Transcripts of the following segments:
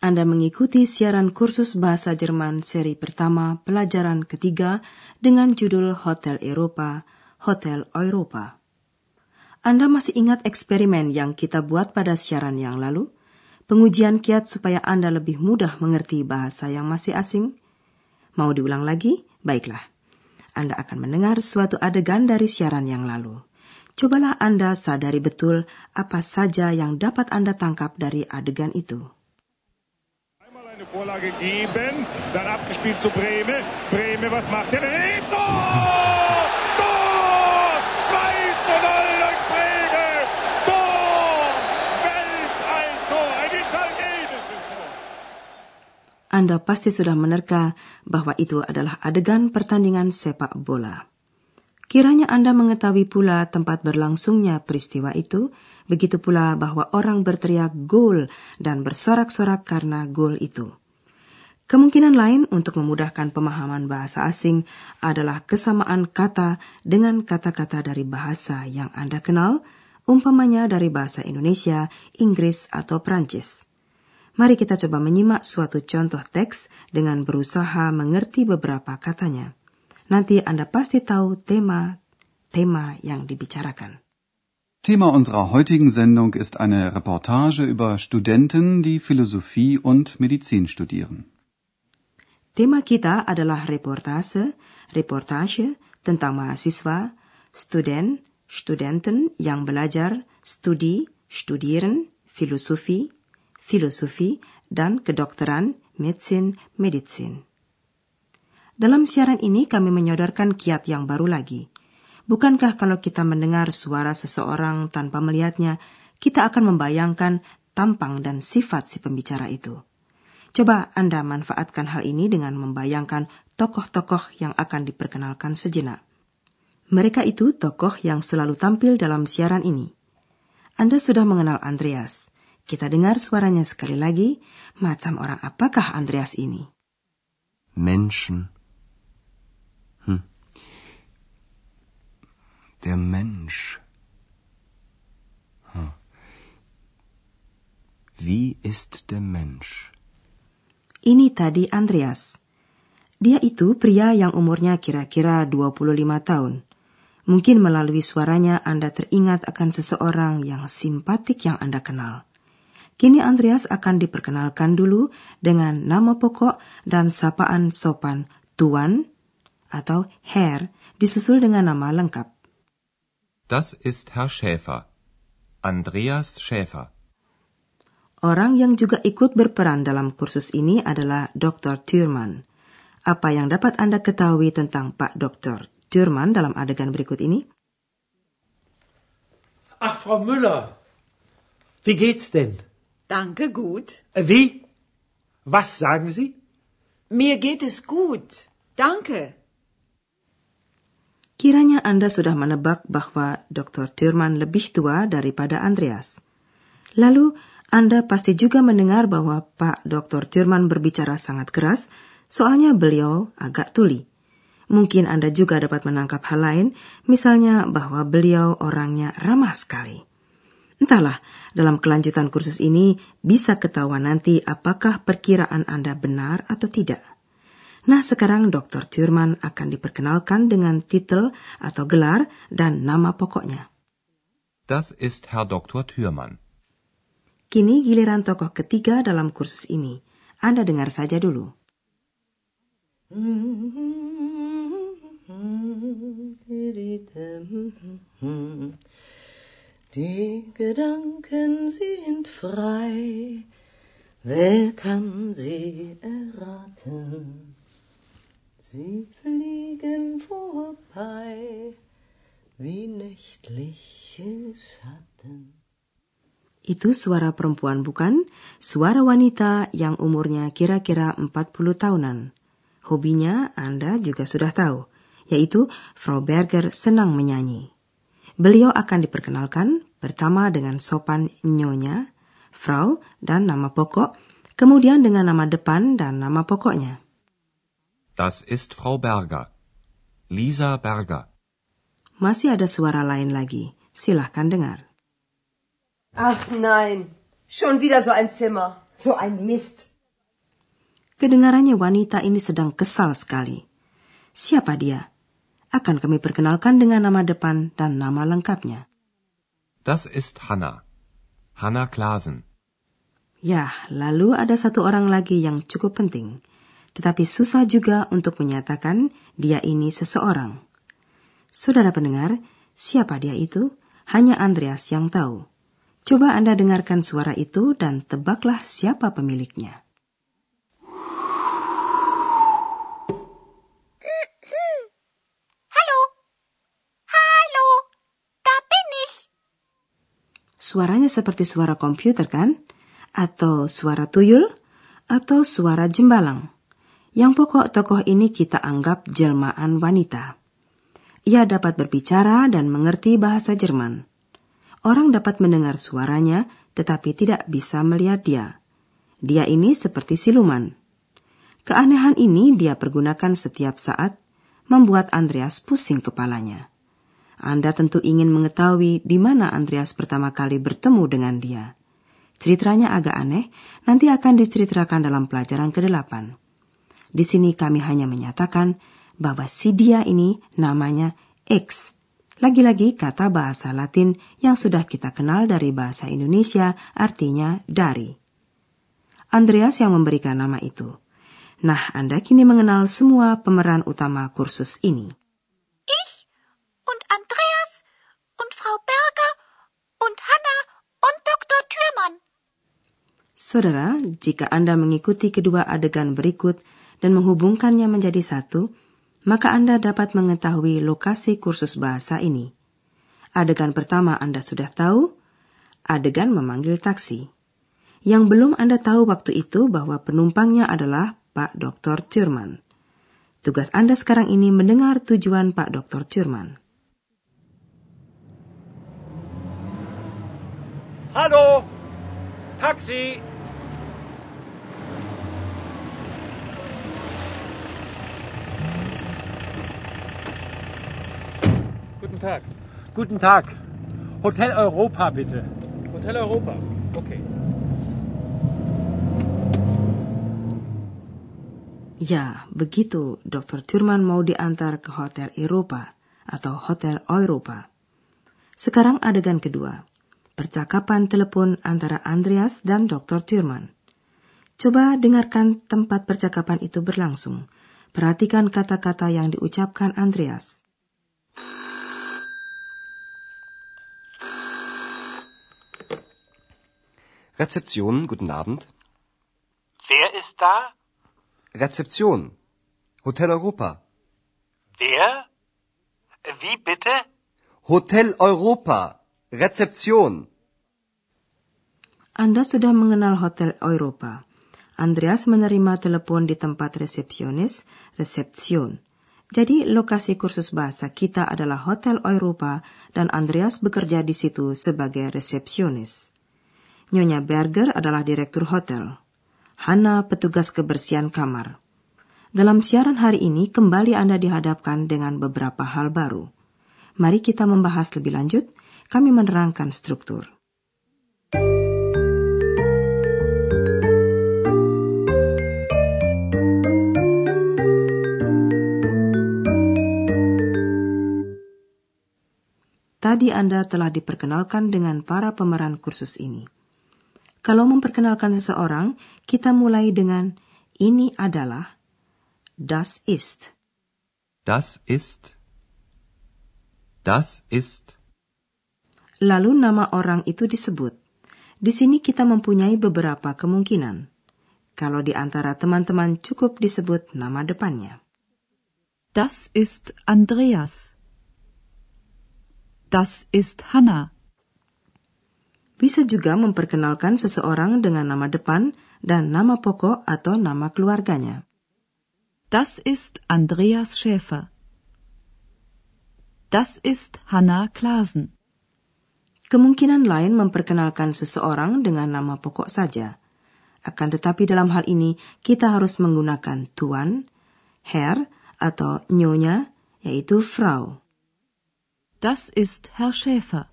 Anda mengikuti siaran kursus bahasa Jerman seri pertama pelajaran ketiga dengan judul Hotel Eropa, Hotel Europa. Anda masih ingat eksperimen yang kita buat pada siaran yang lalu? Pengujian kiat supaya Anda lebih mudah mengerti bahasa yang masih asing? Mau diulang lagi? Baiklah. Anda akan mendengar suatu adegan dari siaran yang lalu. Cobalah Anda sadari betul apa saja yang dapat Anda tangkap dari adegan itu. Eine Vorlage geben, dann abgespielt zu Breme. Breme, was macht der? Hey, Tor! Tor! 2 zu 0 durch Breme! Tor! Welch ein Tor! Ein italienisches Tor! Anda pasti sudah menerka bahwa itu adalah adegan pertandingan sepak bola. Kiranya Anda mengetahui pula tempat berlangsungnya peristiwa itu, begitu pula bahwa orang berteriak gol dan bersorak-sorak karena gol itu. Kemungkinan lain untuk memudahkan pemahaman bahasa asing adalah kesamaan kata dengan kata-kata dari bahasa yang Anda kenal, umpamanya dari bahasa Indonesia, Inggris, atau Prancis. Mari kita coba menyimak suatu contoh teks dengan berusaha mengerti beberapa katanya. Nanti Anda pasti tahu tema tema yang dibicarakan. Thema unserer heutigen Sendung ist eine Reportage über Studenten, die Philosophie und Medizin studieren. Tema kita adalah reportase, reportage tentang mahasiswa, student, studenten yang belajar, studi, studieren, filosofi, filosofi, dan kedokteran, medicine, medicine. Dalam siaran ini kami menyodorkan kiat yang baru lagi. Bukankah kalau kita mendengar suara seseorang tanpa melihatnya, kita akan membayangkan tampang dan sifat si pembicara itu? Coba Anda manfaatkan hal ini dengan membayangkan tokoh-tokoh yang akan diperkenalkan sejenak. Mereka itu tokoh yang selalu tampil dalam siaran ini. Anda sudah mengenal Andreas. Kita dengar suaranya sekali lagi. Macam orang apakah Andreas ini? Menschen. Der Mensch. Hm. Wie ist der Mensch? Ini tadi Andreas. Dia itu pria yang umurnya kira-kira 25 tahun. Mungkin melalui suaranya Anda teringat akan seseorang yang simpatik yang Anda kenal. Kini Andreas akan diperkenalkan dulu dengan nama pokok dan sapaan sopan Tuan atau Herr disusul dengan nama lengkap. Das ist Herr Schäfer. Andreas Schäfer. Orang yang juga ikut berperan dalam kursus ini adalah Dr. Thurman. Apa yang dapat Anda ketahui tentang Pak Dr. Thurman dalam adegan berikut ini? Ach, Frau Müller. Wie geht's denn? Danke, gut. Äh, Wie? Was sagen Sie? Mir geht es gut. Danke. Kiranya Anda sudah menebak bahwa Dr. Thurman lebih tua daripada Andreas. Lalu, Anda pasti juga mendengar bahwa Pak Dr. Thurman berbicara sangat keras, soalnya beliau agak tuli. Mungkin Anda juga dapat menangkap hal lain, misalnya bahwa beliau orangnya ramah sekali. Entahlah, dalam kelanjutan kursus ini bisa ketahuan nanti apakah perkiraan Anda benar atau tidak. Nah, sekarang Dr. Thurman akan diperkenalkan dengan titel atau gelar dan nama pokoknya. Das ist Herr Dr. Thürmann. Kini giliran tokoh ketiga dalam kursus ini. Anda dengar saja dulu. Die Gedanken sind frei, wer kann sie erraten? Sie fliegen vorbei wie nächtliche Schatten. Itu suara perempuan bukan? Suara wanita yang umurnya kira-kira 40 tahunan. Hobinya Anda juga sudah tahu, yaitu Frau Berger senang menyanyi. Beliau akan diperkenalkan pertama dengan sopan nyonya, Frau, dan nama pokok, kemudian dengan nama depan dan nama pokoknya. Das ist Frau Berger. Lisa Berger. Masih ada suara lain lagi. Silahkan dengar. Ach nein, schon wieder so ein Zimmer, so ein Mist. Kedengarannya wanita ini sedang kesal sekali. Siapa dia? Akan kami perkenalkan dengan nama depan dan nama lengkapnya. Das ist Hanna. Hanna Klasen. Ya, lalu ada satu orang lagi yang cukup penting. Tetapi susah juga untuk menyatakan dia ini seseorang. Saudara pendengar, siapa dia itu? Hanya Andreas yang tahu. Coba Anda dengarkan suara itu dan tebaklah siapa pemiliknya. Hallo. Hallo. Da bin ich. Suaranya seperti suara komputer kan? Atau suara tuyul? Atau suara jembalang? Yang pokok tokoh ini kita anggap jelmaan wanita. Ia dapat berbicara dan mengerti bahasa Jerman. Orang dapat mendengar suaranya, tetapi tidak bisa melihat dia. Dia ini seperti siluman. Keanehan ini dia pergunakan setiap saat, membuat Andreas pusing kepalanya. Anda tentu ingin mengetahui di mana Andreas pertama kali bertemu dengan dia. Ceritanya agak aneh, nanti akan diceritakan dalam pelajaran ke-8. Di sini kami hanya menyatakan bahwa si dia ini namanya X. Lagi-lagi kata bahasa Latin yang sudah kita kenal dari bahasa Indonesia artinya dari. Andreas yang memberikan nama itu. Nah, Anda kini mengenal semua pemeran utama kursus ini. Ich und Andreas und Frau Berger und Hanna und Dr. Thürmann. Saudara, jika Anda mengikuti kedua adegan berikut dan menghubungkannya menjadi satu, maka Anda dapat mengetahui lokasi kursus bahasa ini. Adegan pertama Anda sudah tahu, adegan memanggil taksi. Yang belum Anda tahu waktu itu bahwa penumpangnya adalah Pak Dr. Thurman. Tugas Anda sekarang ini mendengar tujuan Pak Dr. Thurman. Hallo. Taxi. Guten Tag. Guten Tag. Hotel Europa, bitte. Hotel Europa. Okay. Ya, begitu Dr. Thurman mau diantar ke Hotel Eropa atau Hotel Europa. Sekarang adegan kedua. Percakapan telepon antara Andreas dan Dr. Thurman. Coba dengarkan tempat percakapan itu berlangsung. Perhatikan kata-kata yang diucapkan Andreas. Rezeption, guten Abend. Wer ist da? Rezeption. Hotel Europa. Wer? Wie bitte? Hotel Europa. Rezeption. Anda sudah mengenal Hotel Europa. Andreas menerima telepon di tempat resepsionis, resepsion. Jadi lokasi kursus bahasa kita adalah Hotel Europa dan Andreas bekerja di situ sebagai resepsionis. Nyonya Berger adalah direktur hotel. Hana petugas kebersihan kamar. Dalam siaran hari ini kembali Anda dihadapkan dengan beberapa hal baru. Mari kita membahas lebih lanjut. Kami menerangkan struktur. Tadi Anda telah diperkenalkan dengan para pemeran kursus ini. Kalau memperkenalkan seseorang, kita mulai dengan ini adalah das ist. Das ist. Das ist. Lalu nama orang itu disebut. Di sini kita mempunyai beberapa kemungkinan. Kalau di antara teman-teman cukup disebut nama depannya. Das ist Andreas. Das ist Hanna. Bisa juga memperkenalkan seseorang dengan nama depan dan nama pokok atau nama keluarganya. Das ist Andreas Schäfer. Das ist Hanna Klasen. Kemungkinan lain memperkenalkan seseorang dengan nama pokok saja. Akan tetapi dalam hal ini kita harus menggunakan tuan, Herr atau nyonya, yaitu Frau. Das ist Herr Schäfer.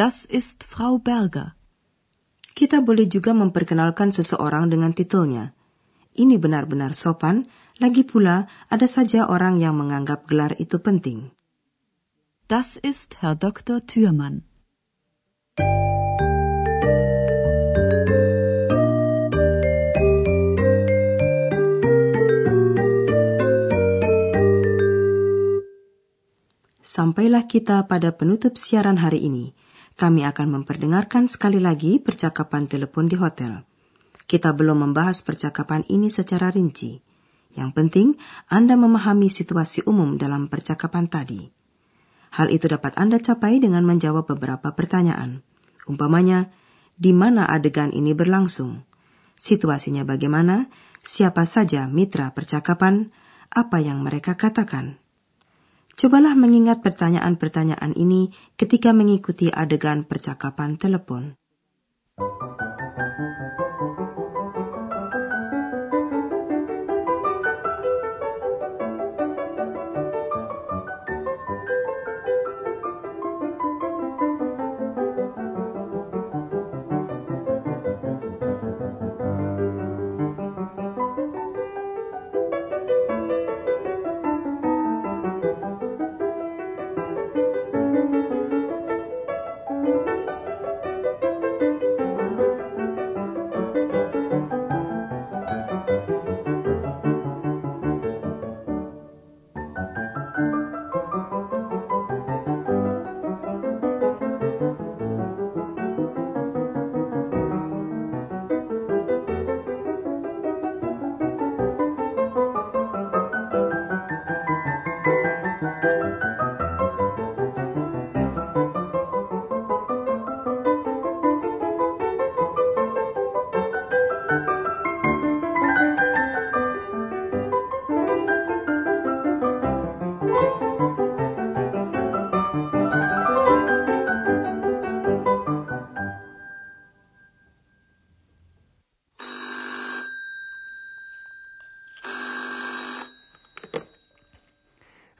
Das ist Frau Berger. Kita boleh juga memperkenalkan seseorang dengan titelnya. Ini benar-benar sopan, lagi pula ada saja orang yang menganggap gelar itu penting. Das ist Herr Dr. Thürmann. Sampailah kita pada penutup siaran hari ini. Kami akan memperdengarkan sekali lagi percakapan telepon di hotel. Kita belum membahas percakapan ini secara rinci. Yang penting, Anda memahami situasi umum dalam percakapan tadi. Hal itu dapat Anda capai dengan menjawab beberapa pertanyaan. Umpamanya, di mana adegan ini berlangsung? Situasinya bagaimana? Siapa saja mitra percakapan? Apa yang mereka katakan? Cobalah mengingat pertanyaan-pertanyaan ini ketika mengikuti adegan percakapan telepon.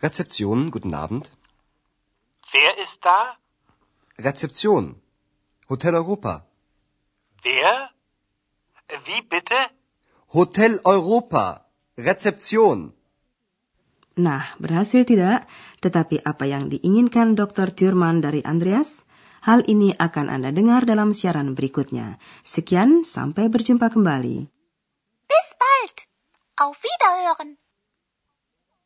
Rezeption, guten Abend. Wer ist da? Rezeption. Hotel Europa. Wer? Wie bitte? Hotel Europa. Rezeption. Nah, berhasil tidak? Tetapi apa yang diinginkan Dr. Thurman dari Andreas? Hal ini akan Anda dengar dalam siaran berikutnya. Sekian, sampai berjumpa kembali. Bis bald. Auf Wiederhören.